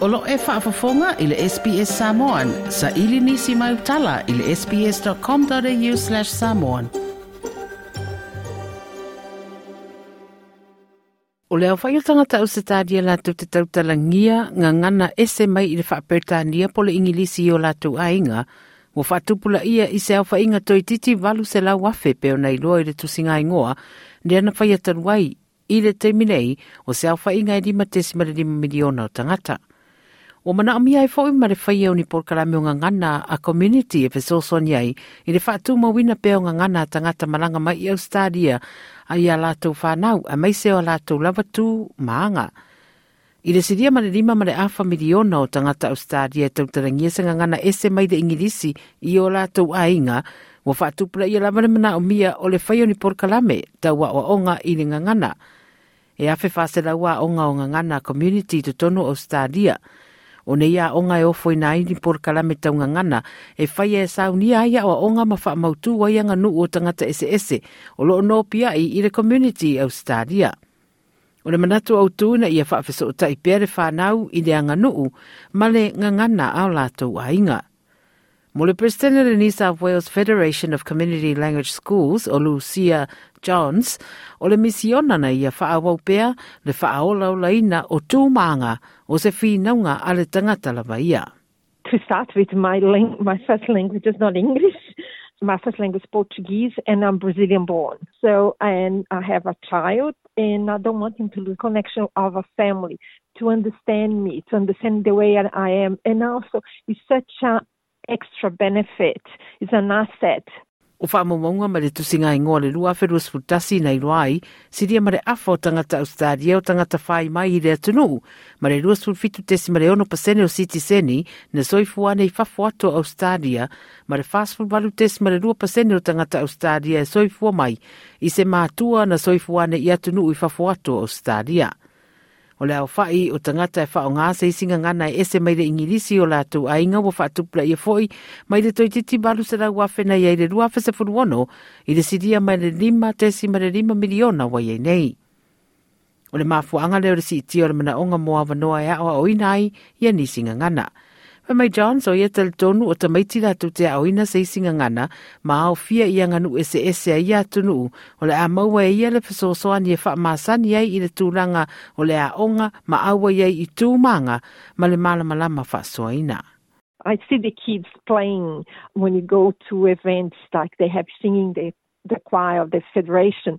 Olo e whaafafonga i le SPS Samoan. Sa ili nisi mai utala i le sps.com.au slash samoan. O leo whai o tangata o se tādia lātou te tautalangia ngā ngana ese mai i le whaapērtānia po le ingilisi o lātou ainga. Mo whaatupula ia i se whainga toi titi walu se lau wafe peo nei loa i le tusinga ingoa. Nea na whai ataruai i le teiminei o se au whainga e lima tesi mare lima miliona o tangata. O mana ami ai fo ma le fai au ni por o ngana a community e pe soson ai i le whaatu mawina pe o ngana tangata malanga mai i Australia a ia lātou whanau a mai seo lātou lava tū maanga. I le siria ma lima ma awha miliona o tangata Australia tau tarangia sa ngana ese mai de ingilisi i o lātou ainga wa whaatu pula i lava le mana o mia o le fai ni por kalame tau wa onga i le ngangana. E awhi whasela wa onga o ngangana community to tono Australia – o nei a onga e ofo ina aini por kalame taunga ngana, e whai e sauni aia o onga ma wha mautu wai anga nu o tangata ese ese, o lo no pia i i re community au stadia. O le manatu au tūna ia wha fiso o tai pere whanau i le anga nuu, ma le ngangana au lātou ainga. Mo le President of New South Wales Federation of Community Language Schools, o Lucia Johns, o le misiona na ia whaawau pea le whaaolau laina o tūmanga o se whinaunga tangata la ia. To start with, my, my first language is not English. My first language is Portuguese, and I'm Brazilian born. So, and I have a child, and I don't want him to lose connection of a family, to understand me, to understand the way I am. And also, it's such an extra benefit. It's an asset o wha maunga ma le tusinga i ngoa le lua wherua sputasi nei loai, siria ma le afa o tangata Australia o tangata whai mai i le atunu, ma le lua fitu tesi ma le ono pasene o Citizeni, na soifu ane i whafo ato Australia, ma le fast food walu tesi ma le lua pasene o tangata Australia e soifua mai, i se mātua na soifu ane i atunu i whafo ato Australia o le aofaʻi o tagata e faaaogā seisiga gana e ese mai le igilisi o latou aiga ua faatupulaia foʻi mai le toetiiti malusalau afenai ai le 26 i le silia mai le 5 ma le 5 miliona uai ai nei. O le mafuaaga lea o le siitia o le manaʻoga mo avanoa e aʻo aʻoina ai ia nisiga gana mai John so ia tonu o te ngana. Ma au fia i nganu ese ese a ia tunu le a maua ia le wha ai i le o le a onga ma aua iai i ma le wha. I see the kids playing. When you go to events like they have singing the the choir of the federation.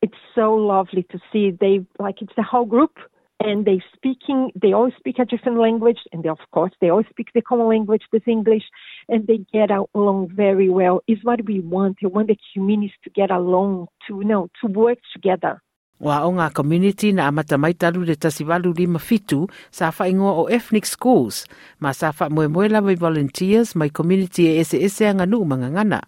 It's so lovely to see. They like it's the whole group and they speaking they all speak a different language and they, of course they all speak the common language this english and they get along very well. Is what we want. We want the communities to get along to you know to work together. Wa o ngā community na amata mai talu le tasiwalu lima fitu sa wha ingoa o ethnic schools, ma sa wha moe moe la mai volunteers mai community e ese ese anga nuu mga ngana.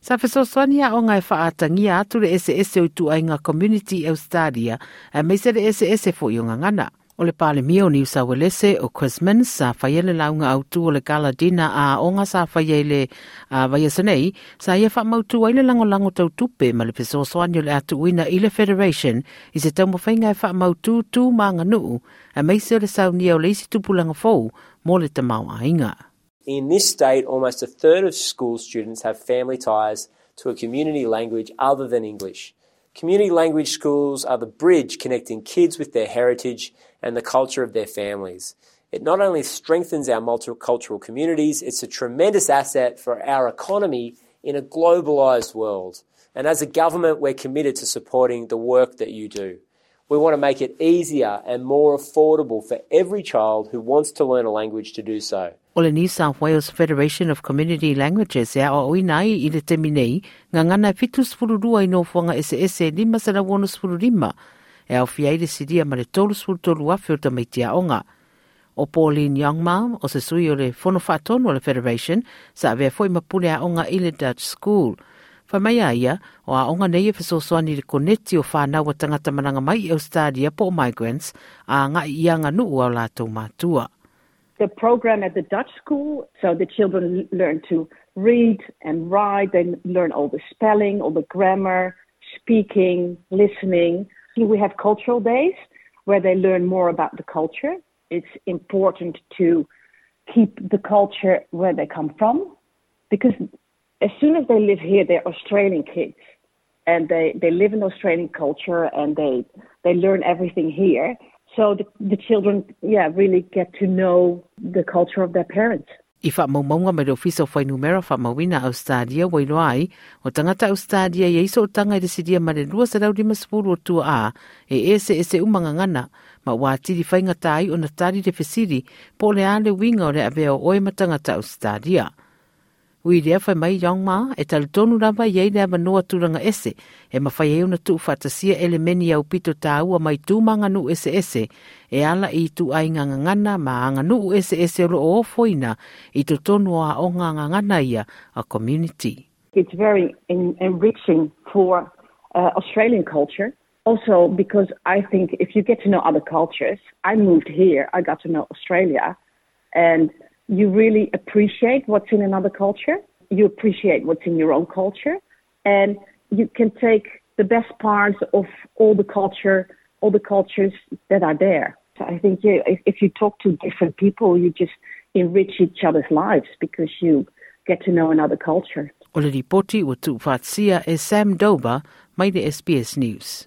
Sa fesoswania o ngai whaatangia atu le ese o tu ainga community Australia a meise le ese ese fo i o ngangana. O le pāle mia o New South Wales o Quizman sa whaiele launga au tu o le galadina a o ngā sa whaiele a vaiasanei sa ia whamautu ai le lango lango tau tupe ma le fesoswania le atu uina i le Federation i se tau mawhainga e whamautu tu maanga nuu a meise o le saunia o le isi tupulanga fōu mō le tamau a inga. In this state, almost a third of school students have family ties to a community language other than English. Community language schools are the bridge connecting kids with their heritage and the culture of their families. It not only strengthens our multicultural communities, it's a tremendous asset for our economy in a globalised world. And as a government, we're committed to supporting the work that you do. We want to make it easier and more affordable for every child who wants to learn a language to do so. O le New South Wales Federation of Community Languages e o inai i le teminei ngā ngana fitu spururua i no fuanga ese ese lima sa wonu spururima e au fiai le siria ma le tolu spurutolu afe o tamaitia onga. O Pauline Youngman o se sui o le fono whātono o le Federation sa avea foi mapune a onga i le Dutch School – Fa mai aia, o a onga nei e koneti o whanau wa tangata mananga mai Australia po migrants a ngā lātou mātua. The program at the Dutch school, so the children learn to read and write, they learn all the spelling, all the grammar, speaking, listening. We have cultural days where they learn more about the culture it's important to keep the culture where they come from because as soon as they live here, they're Australian kids and they, they live in Australian culture and they, they learn everything here. So the, the children, yeah, really get to know the culture of their parents. I wha maumaunga mai ofisa o whainumera wha mawina Australia wailoa ai, o tangata Australia ia iso o tanga i residia ma le rua sa rau lima sepuru o tua a, e ese ese umanga ngana, ma wā tiri whainga tai o na tari de fesiri, po le ale winga o le avea o oe matangata Australia. Mai yong ma, e ese, e ma whai euna tu whatasia ele meni au pito tā mai e ala i ma i ia a community. It's very en enriching for uh, Australian culture. Also, because I think if you get to know other cultures, I moved here, I got to know Australia, and you really appreciate what's in another culture. You appreciate what's in your own culture, and you can take the best parts of all the culture, all the cultures that are there. So I think you, if, if you talk to different people, you just enrich each other's lives because you get to know another culture. O ripoti o tu whaatsia e Sam Dover, mai SBS News.